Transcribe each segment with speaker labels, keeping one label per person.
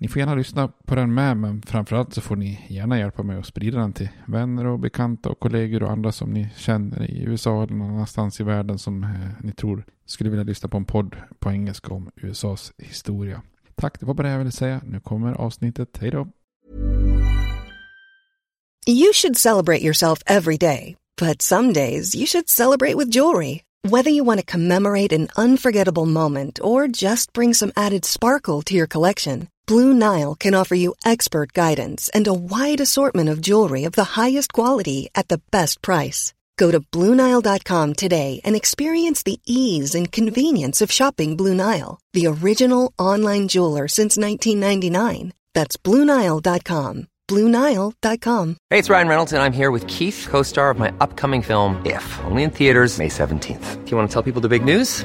Speaker 1: Ni får gärna lyssna på den med, men framförallt så får ni gärna hjälpa mig att sprida den till vänner och bekanta och kollegor och andra som ni känner i USA eller någon annanstans i världen som eh, ni tror skulle vilja lyssna på en podd på engelska om USAs historia. Tack, det var bara det jag ville säga. Nu kommer avsnittet. Hej då!
Speaker 2: You should celebrate yourself every day, but some days you should celebrate with jewelry. Whether you want to commemorate an unforgettable moment or just bring some added sparkle to your collection, Blue Nile can offer you expert guidance and a wide assortment of jewelry of the highest quality at the best price. Go to BlueNile.com today and experience the ease and convenience of shopping Blue Nile, the original online jeweler since 1999. That's BlueNile.com. BlueNile.com.
Speaker 3: Hey, it's Ryan Reynolds, and I'm here with Keith, co star of my upcoming film, If, only in theaters, May 17th. Do you want to tell people the big news?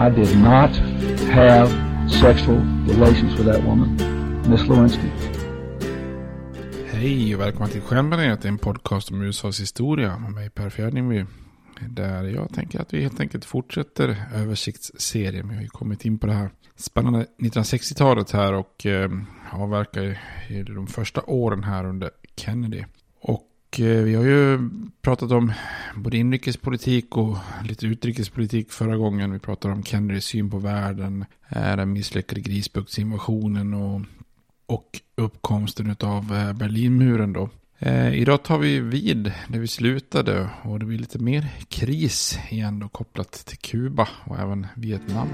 Speaker 4: I did not have sexual relations with that woman, Miss Lewinsky.
Speaker 1: Hej och välkommen till Stjärnbaneret, en podcast om USAs historia med mig Per Fjärdingby. Där jag tänker att vi helt enkelt fortsätter översiktsserien. Vi har ju kommit in på det här spännande 1960-talet här och eh, avverkar i de första åren här under Kennedy. Och eh, vi har ju pratat om både inrikespolitik och lite utrikespolitik förra gången. Vi pratade om Kennedys syn på världen, eh, den misslyckade grisbuktsinvasionen och, och uppkomsten av eh, Berlinmuren då. Idag tar vi vid där vi slutade och det blir lite mer kris igen då kopplat till Kuba och även Vietnam.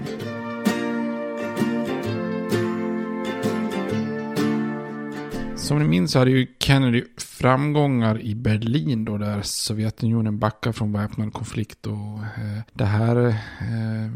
Speaker 1: Som ni minns så hade ju Kennedy framgångar i Berlin då där Sovjetunionen backar från väpnad konflikt och eh, det här eh,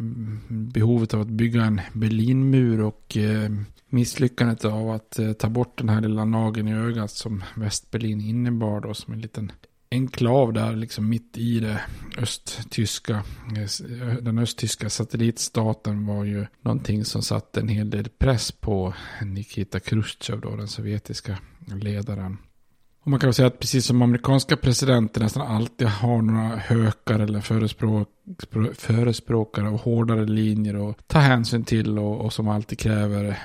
Speaker 1: behovet av att bygga en Berlinmur och eh, misslyckandet av att eh, ta bort den här lilla nageln i ögat som Västberlin innebar då som en liten enklav där liksom mitt i det östtyska, eh, den östtyska satellitstaten var ju någonting som satte en hel del press på Nikita Khrushchev då, den sovjetiska ledaren. Och man kan väl säga att precis som amerikanska presidenter nästan alltid har några hökar eller förespråk, förespråkare och hårdare linjer att ta hänsyn till och, och som alltid kräver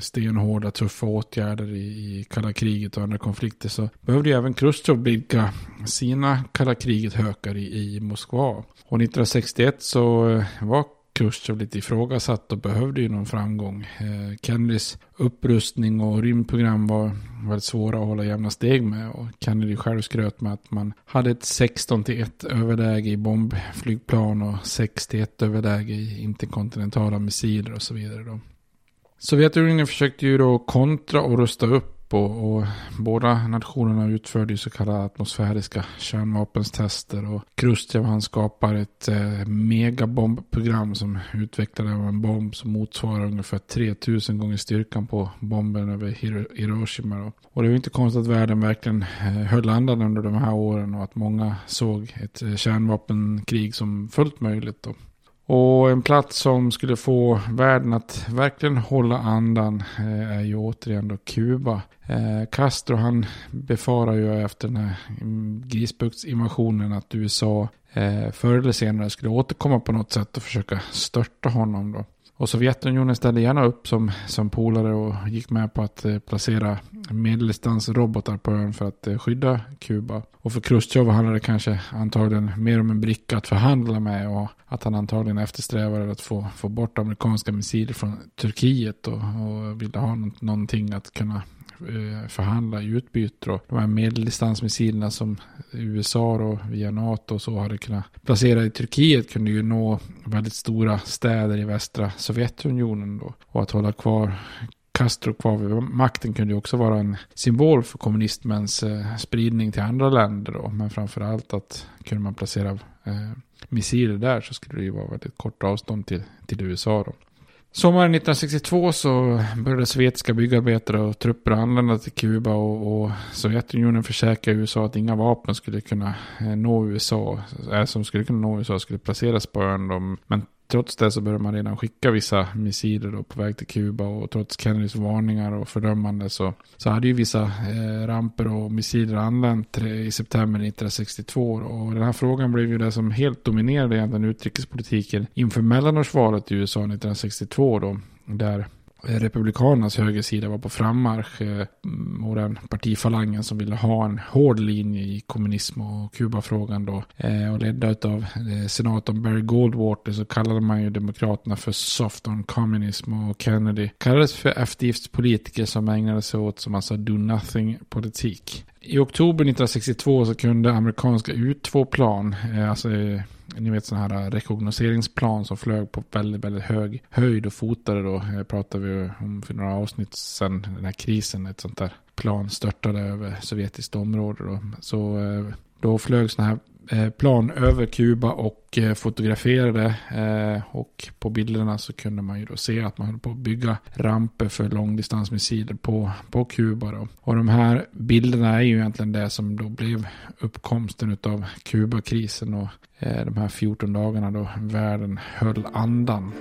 Speaker 1: stenhårda, tuffa åtgärder i, i kalla kriget och andra konflikter så behövde ju även Chrusjtjov blidka sina kalla kriget hökar i, i Moskva. Och 1961 så eh, var Chrusjtjov lite ifrågasatt och behövde ju någon framgång. Eh, Kennedys upprustning och rymdprogram var väldigt svåra att hålla jämna steg med. Och Kennedy själv skröt med att man hade ett 16 till 1 överläge i bombflygplan och 6 till 1 överläge i interkontinentala missiler och så vidare. Då. Sovjetunionen försökte ju då kontra och rusta upp och, och, båda nationerna utförde ju så kallade atmosfäriska kärnvapenstester. Och Khrushchev han skapar ett eh, megabombprogram som utvecklade en bomb som motsvarar ungefär 3000 gånger styrkan på bomben över Hiroshima. Då. Och det var inte konstigt att världen verkligen eh, höll andan under de här åren och att många såg ett eh, kärnvapenkrig som fullt möjligt. Då. Och en plats som skulle få världen att verkligen hålla andan eh, är ju återigen då Kuba. Eh, Castro han befarar ju efter den här mm, grisbuktsinvasionen att USA eh, förr eller senare skulle återkomma på något sätt och försöka störta honom då. Och Sovjetunionen ställde gärna upp som, som polare och gick med på att eh, placera medeldistansrobotar på ön för att eh, skydda Kuba. Och för Chrusjtjov handlade det kanske antagligen mer om en bricka att förhandla med och att han antagligen eftersträvade att få, få bort amerikanska missiler från Turkiet och, och ville ha någonting att kunna Eh, förhandla i utbyte. Och De här medeldistansmissilerna som USA och via NATO och så hade kunnat placera i Turkiet kunde ju nå väldigt stora städer i västra Sovjetunionen. Då. Och att hålla kvar Castro kvar vid makten kunde ju också vara en symbol för kommunismens eh, spridning till andra länder. Då. Men framförallt att kunde man placera eh, missiler där så skulle det ju vara väldigt kort avstånd till, till USA. Då. Sommaren 1962 så började sovjetiska byggarbetare och trupper anlända till Kuba och, och Sovjetunionen försäkrade USA att inga vapen skulle kunna eh, nå USA, äh, som skulle kunna nå USA skulle placeras på ön. Men trots det så började man redan skicka vissa missiler då på väg till Kuba och trots Kennedys varningar och fördömande så, så hade ju vissa eh, ramper och missiler anlänt eh, i september 1962 och den här frågan blev ju det som helt dominerade egentligen utrikespolitiken inför mellanårsvalet i USA 1962 då där Eh, Republikanernas högersida var på frammarsch eh, och den partifalangen som ville ha en hård linje i kommunism och Kubafrågan då. Eh, och ledda av senatorn Barry Goldwater så kallade man ju demokraterna för soft on communism och Kennedy kallades för eftergiftspolitiker som ägnade sig åt som man sa do nothing politik. I oktober 1962 så kunde amerikanska U2-plan, alltså ni vet sådana här äh, rekognoseringsplan som flög på väldigt, väldigt hög höjd och fotade då. Det pratade vi om för några avsnitt sedan, den här krisen, ett sånt där plan störtade över sovjetiskt område då. Så eh, då flög sådana här Eh, plan över Kuba och eh, fotograferade. Eh, och på bilderna så kunde man ju då se att man höll på att bygga ramper för långdistansmissiler på, på Kuba. Då. Och de här bilderna är ju egentligen det som då blev uppkomsten av Kubakrisen och de här 14 dagarna då världen höll andan.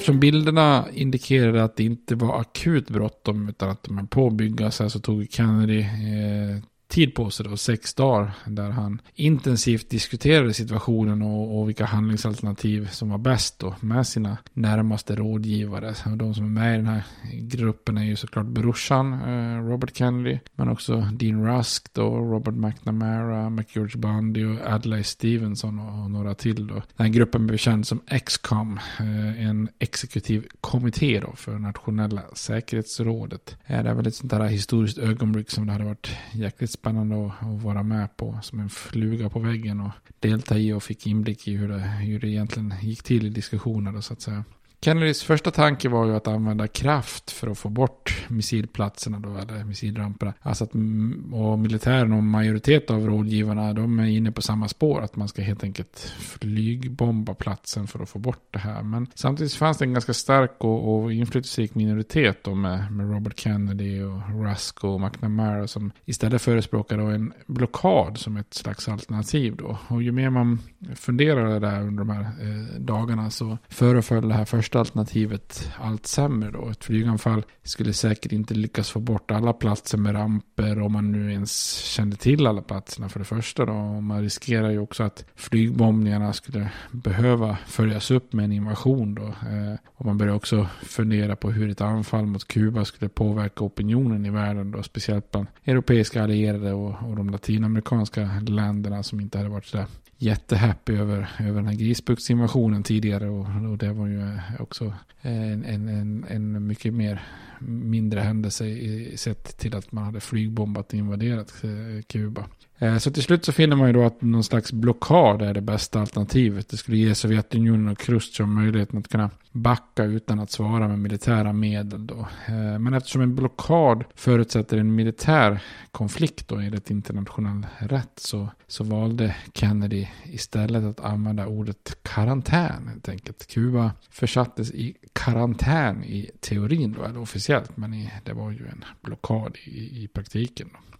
Speaker 1: Eftersom bilderna indikerade att det inte var akut bråttom utan att de är på att bygga så, så tog Kennedy eh, tid på sig då, sex dagar, där han intensivt diskuterade situationen och, och vilka handlingsalternativ som var bäst då med sina närmaste rådgivare. Och de som är med i den här gruppen är ju såklart brorsan eh, Robert Kennedy, men också Dean Rusk då, Robert McNamara, McGeorge Bundy och Adlai Stevenson och, och, några till då. Den här gruppen blev känd som XCOM, eh, en exekutiv kommitté då för nationella säkerhetsrådet. Eh, det är väl ett sånt där historiskt ögonblick som det hade varit jäkligt spännande att, att, vara med på som en fluga på väggen och delta i och fick inblick i hur det, hur det egentligen gick till i diskussioner så att säga. Kennedys första tanke var ju att använda kraft för att få bort missilplatserna då, eller missilramperna. Alltså att mm, och militären och majoritet av rådgivarna, de är inne på samma spår. Att man ska helt enkelt flygbomba platsen för att få bort det här. Men samtidigt fanns det en ganska stark och, och inflytelserik minoritet då med, med Robert Kennedy och Rusk och McNamara som istället förespråkade en blockad som ett slags alternativ då. Och ju mer man funderade där under de här eh, dagarna så föreföll det här först första alternativet allt sämre då. Ett flyganfall skulle säkert inte lyckas få bort alla platser med ramper om man nu ens kände till alla platserna för det första då. Och man riskerar ju också att flygbombningarna skulle behöva följas upp med en invasion då. Eh, och man börjar också fundera på hur ett anfall mot Kuba skulle påverka opinionen i världen då. Speciellt bland europeiska allierade och, och de latinamerikanska länderna som inte hade varit så där jättehappy över, över den här grisbuktsinvasionen tidigare. Och, och det var ju eh, också en, en, en, en mycket mer mindre händelse i, sett till att man hade flygbombat och invaderat eh, Kuba. Eh, så till slut så finner man ju då att någon slags blockad är det bästa alternativet. Det skulle ge Sovjetunionen och Khrushchev möjligheten att kunna backa utan att svara med militära medel. Då. Eh, men eftersom en blockad förutsätter en militär konflikt då enligt internationell rätt så, så valde Kennedy istället att använda ordet karantän helt enkelt. Kuba försattes i karantän i teorin då, eller officiellt, men i, det var ju en blockad i, i praktiken. Då.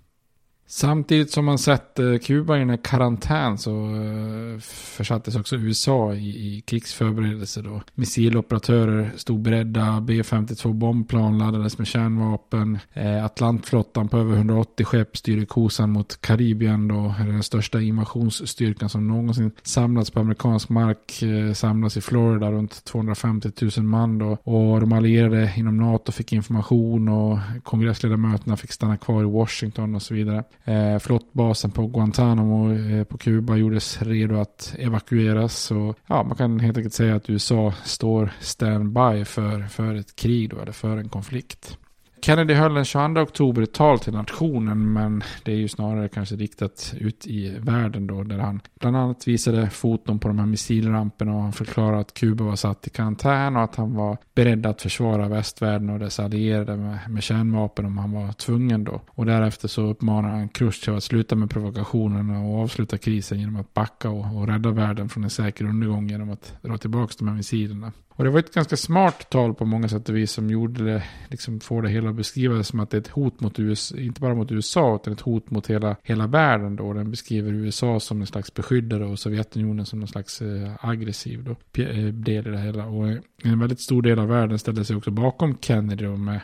Speaker 1: Samtidigt som man sätter Kuba i en karantän så eh, försattes också USA i, i krigsförberedelser då. Missiloperatörer stod beredda, B-52 bombplan laddades med kärnvapen. Eh, Atlantflottan på över 180 skepp styrde kosan mot Karibien då. Den största invasionsstyrkan som någonsin samlats på amerikansk mark eh, samlas i Florida runt 250 000 man då. Och de allierade inom NATO fick information och kongressledamöterna fick stanna kvar i Washington och så vidare. Eh, flottbasen på Guantanamo eh, på Kuba gjordes redo att evakueras. Så ja, man kan helt enkelt säga att USA står standby för, för ett krig då, eller för en konflikt. Kennedy höll den 22 oktober ett tal till nationen men det är ju snarare kanske riktat ut i världen då där han bland annat visade foton på de här missilramperna och han förklarade att Kuba var satt i karantän och att han var beredd att försvara västvärlden och dess allierade med, med kärnvapen om han var tvungen då. Och därefter så uppmanade han Khrushchev att sluta med provokationerna och avsluta krisen genom att backa och, och rädda världen från en säker undergång genom att dra tillbaka de här missilerna. Och det var ett ganska smart tal på många sätt och vis som gjorde det, liksom får det hela att beskrivas som att det är ett hot mot USA, inte bara mot USA utan ett hot mot hela, hela världen då. Den beskriver USA som en slags beskyddare och Sovjetunionen som en slags eh, aggressiv då, eh, del i det hela. Och en väldigt stor del av världen ställde sig också bakom Kennedy då med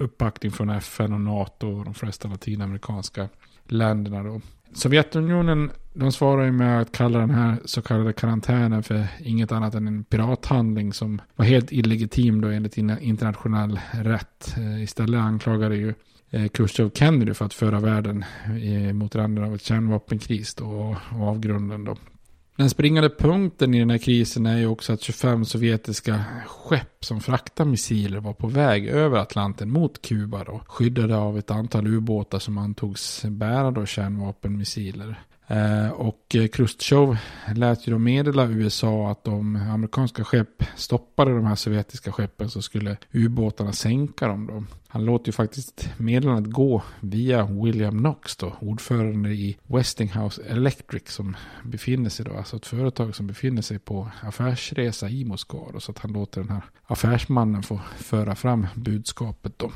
Speaker 1: uppbackning från FN och NATO och de flesta latinamerikanska länderna då. Sovjetunionen de svarar ju med att kalla den här så kallade karantänen för inget annat än en pirathandling som var helt illegitim då enligt internationell rätt. Eh, istället anklagade ju eh, Khrushchev Kennedy för att föra världen eh, mot randen av ett kärnvapenkris då, och avgrunden då. Den springande punkten i den här krisen är ju också att 25 sovjetiska skepp som fraktar missiler var på väg över Atlanten mot Kuba då, skyddade av ett antal ubåtar som antogs bära då kärnvapenmissiler. Eh, och eh, Khrushchev lät ju då meddela USA att om amerikanska skepp stoppade de här sovjetiska skeppen så skulle ubåtarna sänka dem då. Han låter ju faktiskt meddelandet gå via William Knox då, ordförande i Westinghouse Electric som befinner sig då, alltså ett företag som befinner sig på affärsresa i Moskva då, så att han låter den här affärsmannen få föra fram budskapet då.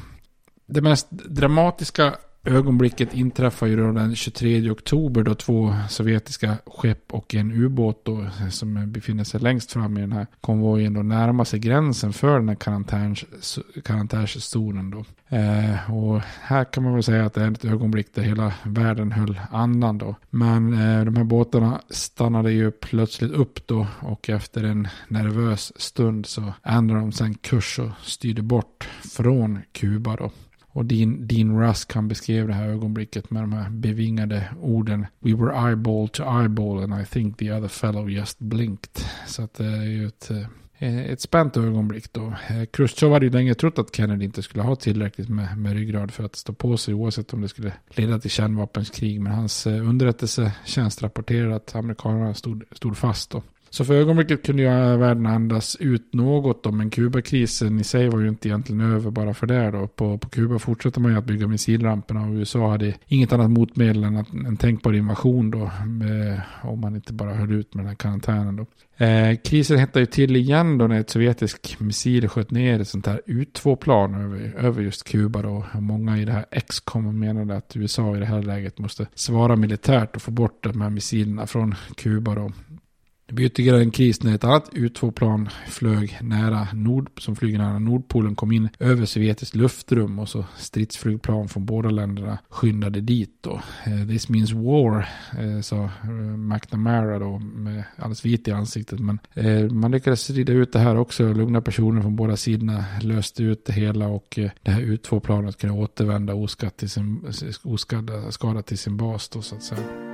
Speaker 1: Det mest dramatiska ögonblicket inträffar ju då den 23 oktober då två sovjetiska skepp och en ubåt då som befinner sig längst fram i den här konvojen då närmar sig gränsen för den här karantänszonen då. Eh, och här kan man väl säga att det är ett ögonblick där hela världen höll andan då. Men eh, de här båtarna stannade ju plötsligt upp då och efter en nervös stund så ändrade de sen kurs och styrde bort från Kuba då. Och Dean, Dean Rusk han beskrev det här ögonblicket med de här bevingade orden We were eyeball to eyeball and I think the other fellow just blinked. Så att det är ju ett, eh, ett spänt ögonblick då. Eh, Khrushchev hade ju länge trott att Kennedy inte skulle ha tillräckligt med, med ryggrad för att stå på sig oavsett om det skulle leda till kärnvapenskrig. Men hans eh, underrättelsetjänst rapporterade att amerikanerna stod, stod fast då. Så för ögonblicket kunde ju äh, världen andas ut något då, men Kubakrisen i sig var ju inte egentligen över bara för det då. På, på Kuba fortsatte man ju att bygga missilramperna och USA hade inget annat motmedel än att, en tänkbar invasion då. Med, om man inte bara höll ut med den här karantänen då. Eh, krisen hettade ju till igen då när ett sovjetisk missil sköt ner ett sånt här U2-plan över, över just Kuba då. Många i det här XCOM menade att USA i det här läget måste svara militärt och få bort de här missilerna från Kuba då. Det blev ytterligare en kris när ett annat U2-plan flög nära Nord, som flyger nära Nordpolen kom in över sovjetiskt luftrum och så stridsflygplan från båda länderna skyndade dit då. Eh, this means war, eh, sa eh, McNamara då med alldeles vit i ansiktet. Men man lyckades rida ut det här också. Lugna personer från båda sidorna löste ut det hela och det här U2-planet kunde återvända oskadd till sin, oskadda, till sin bas då så att säga.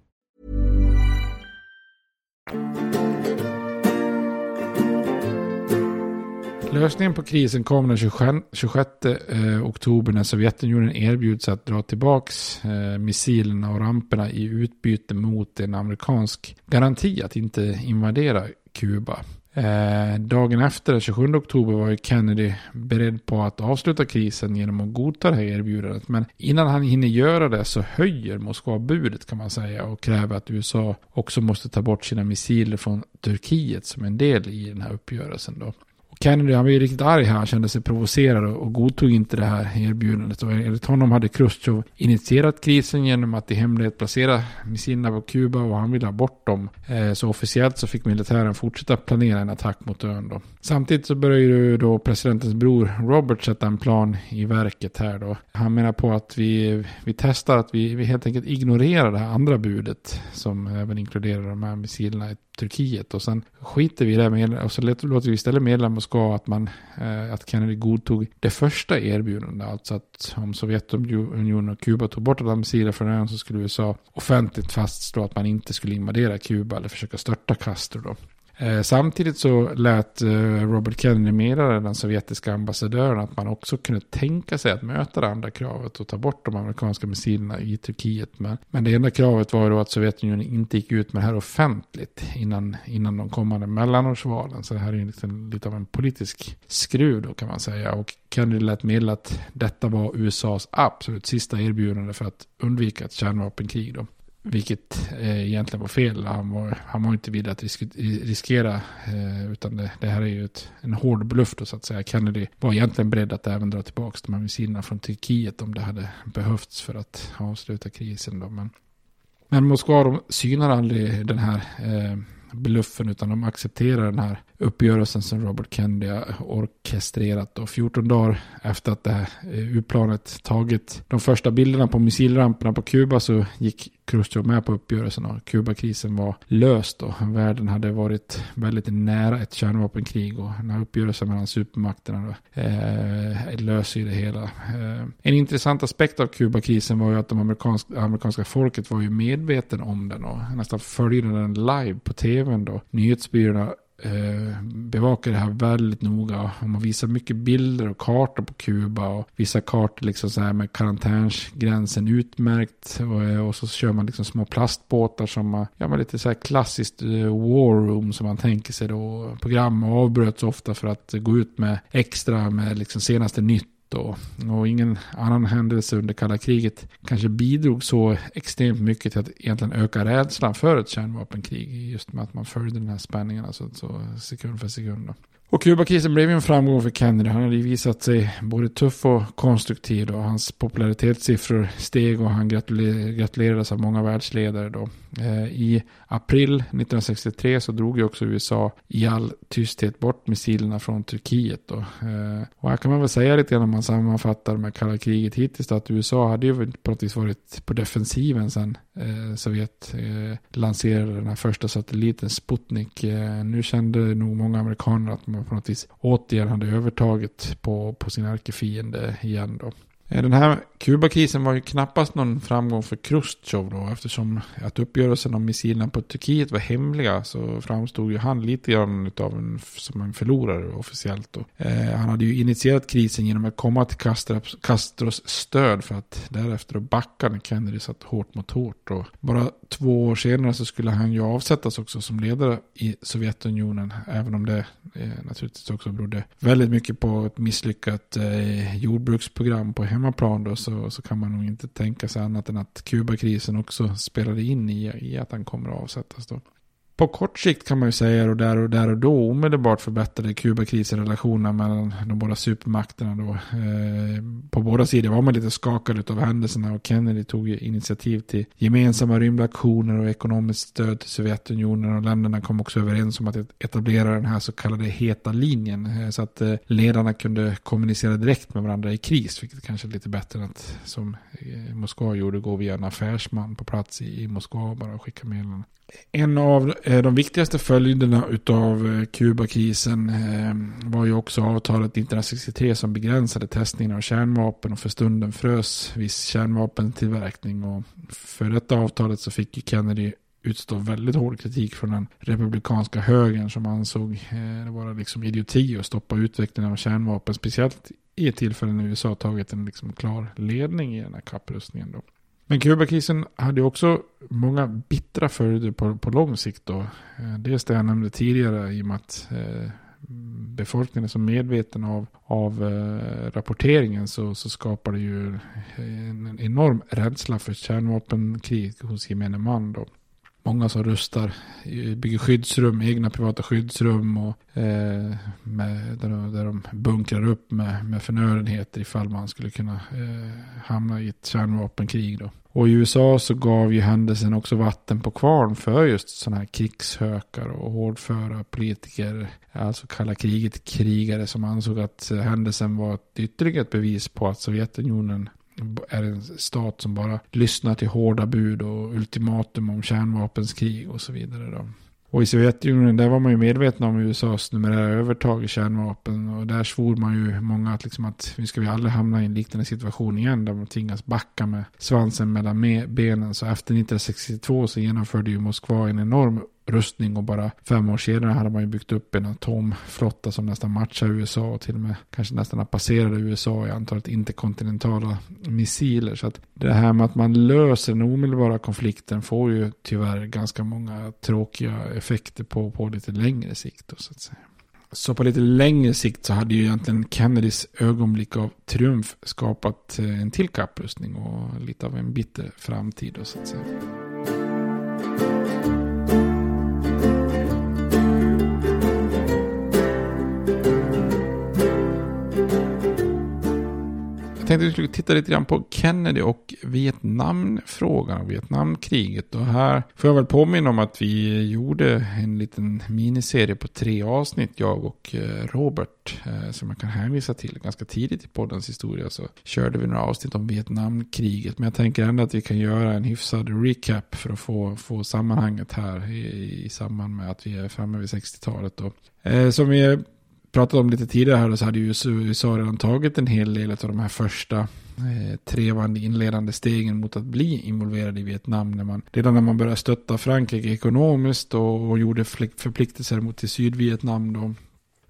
Speaker 1: Lösningen på krisen kom den 26, eh, oktober när Sovjetunionen erbjuds att dra tillbaka eh, missilerna och ramperna i utbyte mot en amerikansk garanti att inte invadera Kuba. Eh, dagen efter, den 27 oktober, var ju Kennedy beredd på att avsluta krisen genom att godta det här erbjudandet. Men innan han hinner göra det så höjer Moskva budet kan man säga och kräver att USA också måste ta bort sina missiler från Turkiet som en del i den här uppgörelsen. Då. Kennedy han var ju riktigt arg här. Han kände sig provocerad och godtog inte det här erbjudandet. Och enligt honom hade Khrushchev initierat krisen genom att i hemlighet placera missilerna på Kuba och han ville ha bort dem. Eh, så officiellt så fick militären fortsätta planera en attack mot ön då. Samtidigt så började ju då presidentens bror Robert sätta en plan i verket här då. Han menar på att vi, vi testar att vi, vi helt enkelt ignorerar det här andra budet som även inkluderar de här missilerna i Turkiet och sen skiter vi i det med, och så låter vi istället meddela Moskva att, man, eh, att Kennedy godtog det första erbjudandet. Alltså att om Sovjetunionen och Kuba tog bort alla missiler från ön så skulle USA offentligt fastslå att man inte skulle invadera Kuba eller försöka störta Castro då. Eh, samtidigt så lät eh, Robert Kennedy meddela den sovjetiska ambassadören att man också kunde tänka sig att möta det andra kravet och ta bort de amerikanska missilerna i Turkiet. Men, men det enda kravet var då att Sovjetunionen inte gick ut med det här offentligt innan, innan de kommande mellanårsvalen. Så det här är liksom lite av en politisk skruv då kan man säga. Och Kennedy lät meddela att detta var USAs absolut sista erbjudande för att undvika ett kärnvapenkrig. Då. Vilket eh, egentligen var fel. Han var, han var inte villig att risk, riskera. Eh, utan det, det, här är ju ett, en hård bluff då så att säga. Kennedy var egentligen beredd att även dra tillbaka de här missilerna från Turkiet om det hade behövts för att avsluta krisen. Då. Men, men Moskva de synar aldrig den här eh, bluffen utan de accepterar den här uppgörelsen som Robert Kennedy har orkestrerat. Och 14 dagar efter att det här eh, U-planet tagit de första bilderna på missilramperna på Kuba så gick Khrushchev med på uppgörelsen och Kubakrisen var löst och världen hade varit väldigt nära ett kärnvapenkrig och den här uppgörelsen mellan supermakterna då, eh, löser ju det hela. Eh, en intressant aspekt av Kubakrisen var ju att de amerikanska, amerikanska folket var ju medveten om den och nästan följde den live på tvn då. Nyhetsbyråerna Eh, bevakar det här väldigt noga. Man visar mycket bilder och kartor på Kuba. Och vissa kartor liksom så här med karantänsgränsen utmärkt. Och, eh, och så kör man liksom små plastbåtar som ja, man lite så här klassiskt eh, war room som man tänker sig då. Program avbröts ofta för att gå ut med extra med liksom senaste nytt och, och ingen annan händelse under kalla kriget kanske bidrog så extremt mycket till att egentligen öka rädslan för ett kärnvapenkrig. Just med att man följde den här spänningen alltså, så sekund för sekund. Då. Och Kubakrisen blev ju en framgång för Kennedy. Han hade ju visat sig både tuff och konstruktiv. Och hans popularitetssiffror steg och han gratulerades av många världsledare. Då. Eh, I april 1963 så drog ju också USA i all tysthet bort missilerna från Turkiet. Då. Eh, och här kan man väl säga lite grann om man sammanfattar med kalla kriget hittills. då Att USA hade ju på något vis varit på defensiven sen eh, Sovjet lanserade den här första satelliten Sputnik. Nu kände nog många amerikaner att man på något vis återigen hade övertaget på, på sin ärkefiende igen. Då. Eh, den här Kubakrisen var ju knappast någon framgång för Khrushchev då eftersom att uppgörelsen om missilerna på Turkiet var hemliga så framstod ju han lite grann av en, som en förlorare officiellt då. Eh, han hade ju initierat krisen genom att komma till Castros, Castros stöd för att därefter backa när Kennedy satt hårt mot hårt. Och bara två år senare så skulle han ju avsättas också som ledare i Sovjetunionen även om det eh, naturligtvis också berodde väldigt mycket på ett misslyckat eh, jordbruksprogram på hemmaplan då, så, så kan man nog inte tänka sig annat än att Kubakrisen också spelade in i, i att han kommer att avsättas då på kort sikt kan man ju säga och där och där och då omedelbart förbättrade Kubakrisen relationerna mellan de båda supermakterna då. Eh, på båda sidor var man lite skakad av händelserna och Kennedy tog initiativ till gemensamma rymdaktioner och ekonomiskt stöd till Sovjetunionen och länderna kom också överens om att etablera den här så kallade heta linjen eh, så att eh, ledarna kunde kommunicera direkt med varandra i kris, vilket kanske är lite bättre än att som eh, Moskva gjorde gå via en affärsman på plats i, Moskva och bara skicka meddelanden. En av Eh, de viktigaste följderna av eh, Kubakrisen eh, var ju också avtalet 1963 som begränsade testningen av kärnvapen och för stunden frös viss kärnvapentillverkning. Och för detta avtalet så fick ju Kennedy utstå väldigt hård kritik från den republikanska högern som ansåg det vara liksom idioti att stoppa utvecklingen av kärnvapen. Speciellt i ett tillfälle när USA tagit en liksom klar ledning i den här kapprustningen. Då. Men Kubakrisen hade ju också många bittra följder på, på lång sikt. Då. Eh, dels det jag nämnde tidigare i och med att eh, befolkningen är så medveten av, av eh, rapporteringen så, så skapar det ju en enorm rädsla för kärnvapenkrig hos gemene man. Då många som rustar, eh, bygger skyddsrum, egna privata skyddsrum och eh, med, där, de, där de bunkrar upp med, med förnödenheter ifall man skulle kunna eh, hamna i ett kärnvapenkrig. Då. Och i USA så gav ju händelsen också vatten på kvarn för just sådana här krigshökar och hårdföra politiker, alltså kalla kriget krigare som ansåg att händelsen var ett ytterligare ett bevis på att Sovjetunionen är en stat som bara lyssnar till hårda bud och ultimatum om kärnvapenskrig och så vidare. Då. Och i Sovjetunionen där var man ju medveten om USAs numerära övertag i kärnvapen. Och där svor man ju många att, liksom att vi ska vi aldrig hamna i en liknande situation igen. Där man tvingas backa med svansen mellan benen. Så efter 1962 så genomförde ju Moskva en enorm rustning och bara fem år senare hade man ju byggt upp en atomflotta som nästan matchar USA och till och med kanske nästan har passerat USA i antalet interkontinentala missiler. Så att det här med att man löser den omedelbara konflikten får ju tyvärr ganska många tråkiga effekter på, på lite längre sikt. Då, så att säga. Så på lite längre sikt så hade ju egentligen Kennedys ögonblick av triumf skapat eh, en till kapprustning och lite av en bitter framtid. Då, så att säga. Tänkte vi skulle titta lite grann på Kennedy och Vietnamfrågan och Vietnamkriget. Och här får jag väl påminna om att vi gjorde en liten miniserie på tre avsnitt, jag och eh, Robert, eh, som jag kan hänvisa till. Ganska tidigt i poddens historia så körde vi några avsnitt om Vietnamkriget. Men jag tänker ändå att vi kan göra en hyfsad recap för att få, få sammanhanget här i, i samband med att vi är framme vid 60-talet. Eh, som vi pratat om lite tidigare här så hade ju USA redan tagit en hel del av de här första eh, trevande inledande stegen mot att bli involverad i Vietnam. När man, redan när man började stötta Frankrike ekonomiskt och, och gjorde förpliktelser mot till Sydvietnam då.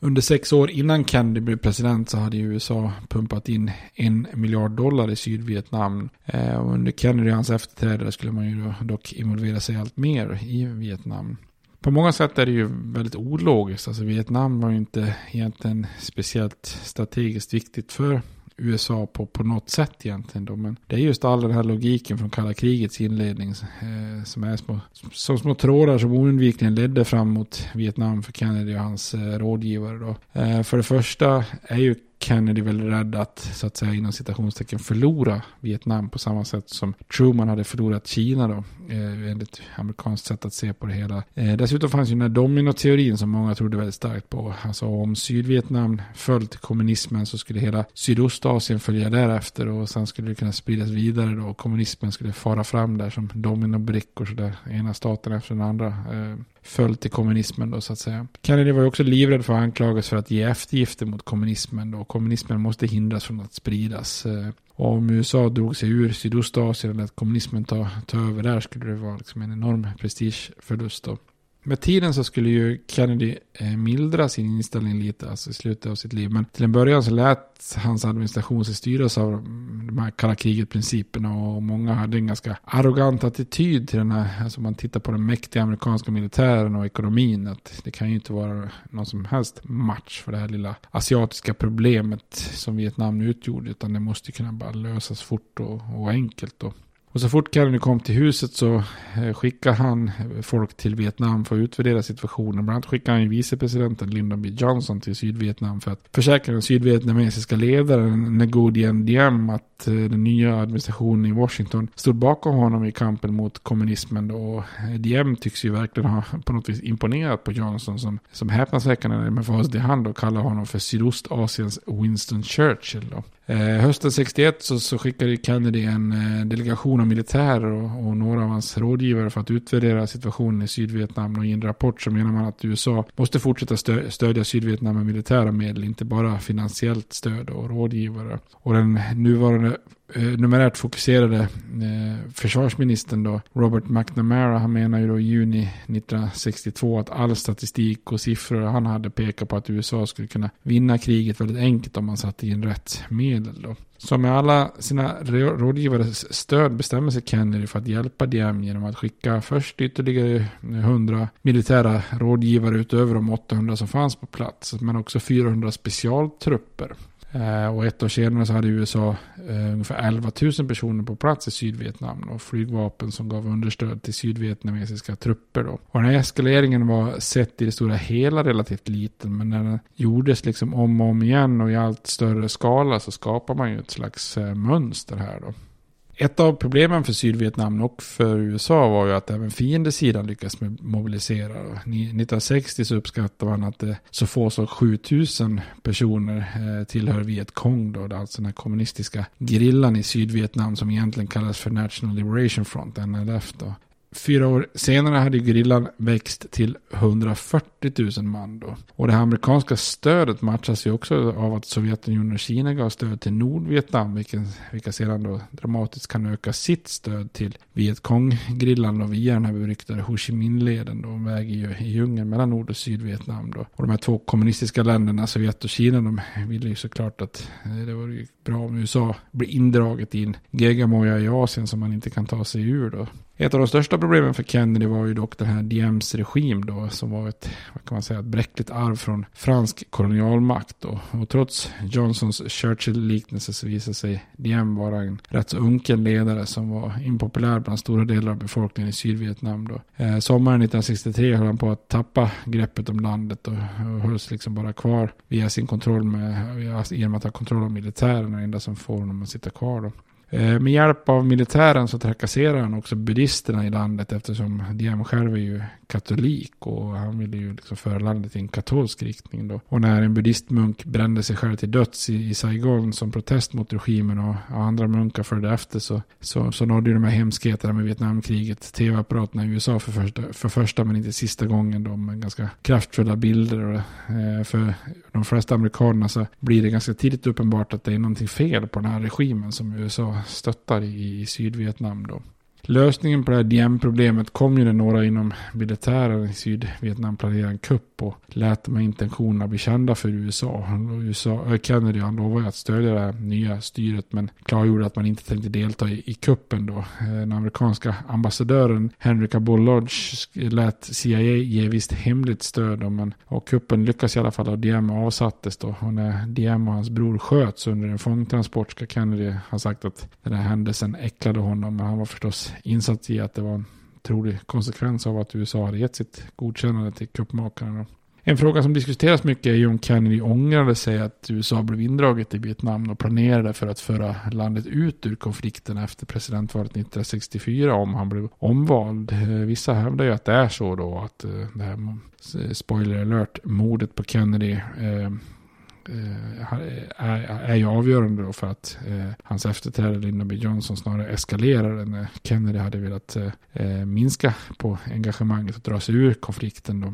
Speaker 1: Under sex år innan Kennedy blev president så hade USA pumpat in en miljard dollar i Sydvietnam. Eh, och under Kennedy och hans efterträdare skulle man ju dock involvera sig allt mer i Vietnam på många sätt är det ju väldigt ologiskt. Alltså Vietnam var ju inte egentligen speciellt strategiskt viktigt för USA på, på något sätt egentligen. Då. Men det är just all den här logiken från kalla krigets inledning eh, som är små, som små trådar som oundvikligen ledde fram mot Vietnam för Kennedy och hans eh, rådgivare. Då. Eh, för det första är ju Kennedy väl rädd att, så att säga inom citationstecken, förlora Vietnam på samma sätt som Truman hade förlorat Kina då, eh, enligt amerikanskt sätt att se på det hela. Eh, dessutom fanns ju den här dominoteorin som många trodde väldigt starkt på. Alltså om Sydvietnam föll till kommunismen så skulle hela Sydostasien följa därefter och sen skulle det kunna spridas vidare då. Kommunismen skulle fara fram där som dominobrickor sådär, ena staten efter den andra. Eh, föll till kommunismen då så att säga. Kennedy var ju också livrädd för att anklagas för att ge eftergifter mot kommunismen då. Kommunismen måste hindras från att spridas. Eh, och om USA drog sig ur Sydostasien och lät kommunismen ta, ta över där skulle det vara liksom en enorm prestigeförlust då. Med tiden så skulle ju Kennedy eh, mildra sin inställning lite, alltså i slutet av sitt liv. Men till en början så lät hans administration sig styras av mm, de här kalla kriget-principerna och många hade en ganska arrogant attityd till den här, alltså man tittar på den mäktiga amerikanska militären och ekonomin, att det kan ju inte vara någon som helst match för det här lilla asiatiska problemet som Vietnam utgjorde, utan det måste kunna bara lösas fort och, och enkelt. Och och så fort Kennedy kom till huset så eh, skickade han folk till Vietnam för att utvärdera situationen. Bland annat skickade han vicepresidenten Lyndon B Johnson till Sydvietnam för att försäkra den sydvietnamesiska ledaren Ngo Dien Diem att eh, den nya administrationen i Washington stod bakom honom i kampen mot kommunismen. Och eh, Diem tycks ju verkligen ha på något vis imponerat på Johnson som, som häpnadsväckande med facit i hand och kallar honom för Sydostasiens Winston Churchill. Då. Eh, hösten 61 så, så skickade Kennedy en eh, delegation av militärer och, och, några av hans rådgivare för att utvärdera situationen i Sydvietnam. Och i en rapport så menar man att USA måste fortsätta stö stödja Sydvietnam med militära medel, inte bara finansiellt stöd och rådgivare. Och den nuvarande eh, numerärt fokuserade eh, försvarsministern då, Robert McNamara, han menar ju då i juni 1962 att all statistik och siffror han hade pekat på att USA skulle kunna vinna kriget väldigt enkelt om man satte in rätt medel då. Så med alla sina rådgivares stöd bestämmer sig Kennedy för att hjälpa Diem genom att skicka först ytterligare eh, 100 militära rådgivare utöver de 800 som fanns på plats, men också 400 specialtrupper. Eh, och ett år senare så hade USA eh, ungefär 11 000 personer på plats i Sydvietnam och flygvapen som gav understöd till sydvietnamesiska trupper. Då. Och den här eskaleringen var sett i det stora hela relativt liten men när den gjordes liksom om och om igen och i allt större skala så skapar man ju ett slags eh, mönster här då. Ett av problemen för Sydvietnam och för USA var ju att även fiendesidan lyckades mobilisera. 1960 så uppskattar man att det så få som 7000 personer eh, tillhör Vietkong då, alltså den här kommunistiska grillan i Sydvietnam som egentligen kallas för National Liberation Front, NLF då. Fyra år senare hade gerillan växt till 140 000 man då. Och det amerikanska stödet matchas ju också av att Sovjetunionen och Kina gav stöd till Nordvietnam, vilken, vilka sedan då dramatiskt kan öka sitt stöd till Vietkong-grillan och via den här beryktade Ho Chi Minh-leden då, en väg i, i djungeln mellan Nord och Sydvietnam då. Och de här två kommunistiska länderna, Sovjet och Kina, de ville ju såklart att eh, det vore bra om USA blir indraget i en gegamoja i Asien som man inte kan ta sig ur då. Ett av de största problemen för Kennedy var ju dock den här Diems regim då, som var ett, vad kan man säga, ett bräckligt arv från fransk kolonialmakt då. Och trots Johnsons Churchill-liknelse så visade sig Diem vara en rätt så unken ledare som var impopulär bland stora delar av befolkningen i Sydvietnam då. Eh, sommaren 1963 höll han på att tappa greppet om landet och, och hölls liksom bara kvar via sin kontroll med, genom att ha kontroll av militären, det enda som får honom att sitta kvar då. Eh, med hjälp av militären så trakasserar han också buddhisterna i landet eftersom Diem själv är ju katolik och han ville ju liksom föra landet i en katolsk riktning då. Och när en buddhistmunk brände sig själv till döds i, i Saigon som protest mot regimen och, och andra munkar följde efter så, så, så nådde ju de här hemskheterna med Vietnamkriget tv-apparaterna i USA för första, för första men inte sista gången då med ganska kraftfulla bilder. Och, eh, för de flesta amerikanerna så blir det ganska tidigt uppenbart att det är någonting fel på den här regimen som USA stöttar i, i Sydvietnam då lösningen på det här DM-problemet kom ju när några inom militären i Sydvietnam planerade en kupp och lät de här intentionerna bli kända för USA. USA eh, Kennedy han lovade att stödja det här nya styret men klargjorde att man inte tänkte delta i, i kuppen då. Eh, den amerikanska ambassadören Henry Cabot Lodge lät CIA ge visst hemligt stöd då, men, och kuppen lyckas i alla fall och Diem avsattes då. Och när Diem och hans bror sköts under en fångtransport ska Kennedy ha sagt att den här händelsen äcklade honom. Men han var förstås insats i att det var en trolig konsekvens av att USA hade gett sitt godkännande till kuppmakarna. En fråga som diskuteras mycket är ju om Kennedy ångrade sig att USA blev indraget i Vietnam och planerade för att föra landet ut ur konflikten efter presidentvalet 1964 om han blev omvald. Eh, vissa hävdar ju att det är så då att eh, det här, eh, spoiler alert, mordet på Kennedy eh, Eh, är, är ju avgörande då för att eh, hans efterträdare Lyndon B Johnson snarare eskalerade när eh, Kennedy hade velat minska på engagemanget och dra sig ur konflikten. Då.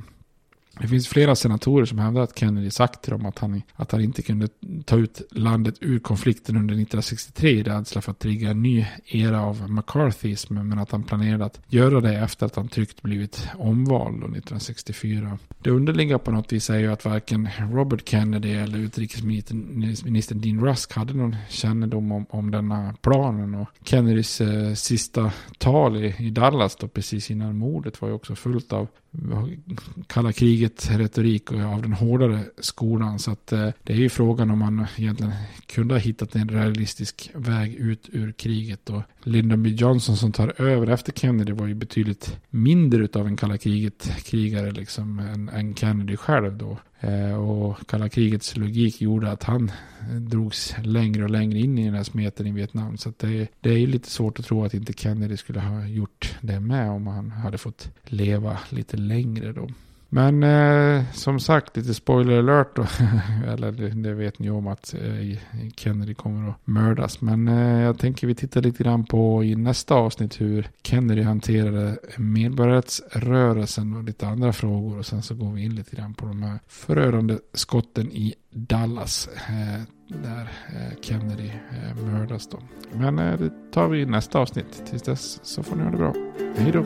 Speaker 1: Det finns flera senatorer som hävdar att Kennedy sagt till dem att han, att han inte kunde ta ut landet ur konflikten under 1963 i rädsla för att trigga en ny era av McCarthyism, men att han planerade att göra det efter att han tryggt blivit omvald 1964. Det underliggande på något vis är ju att varken Robert Kennedy eller utrikesministern Dean Rusk hade någon kännedom om, om denna planen och Kennedys eh, sista tal i, i Dallas då precis innan mordet var ju också fullt av kalla kriget retorik och av den hårdare skolan. Så att eh, det är ju frågan om man egentligen kunde ha hittat en realistisk väg ut ur kriget. Och Lyndon B Johnson som tar över efter Kennedy var ju betydligt mindre av en kalla kriget-krigare liksom än, än Kennedy själv då. Eh, och kalla krigets logik gjorde att han eh, drogs längre och längre in i den här smeten i Vietnam. Så det, det är lite svårt att tro att inte Kennedy skulle ha gjort det med om han hade fått leva lite längre då. Men eh, som sagt, lite spoiler alert då. Eller det vet ni om att eh, Kennedy kommer att mördas. Men eh, jag tänker vi tittar lite grann på i nästa avsnitt hur Kennedy hanterade medborgarrättsrörelsen och lite andra frågor. Och sen så går vi in lite grann på de här förödande skotten i Dallas. Eh, där eh, Kennedy eh, mördas då. Men eh, det tar vi i nästa avsnitt. Tills dess så får ni ha det bra. Hej då!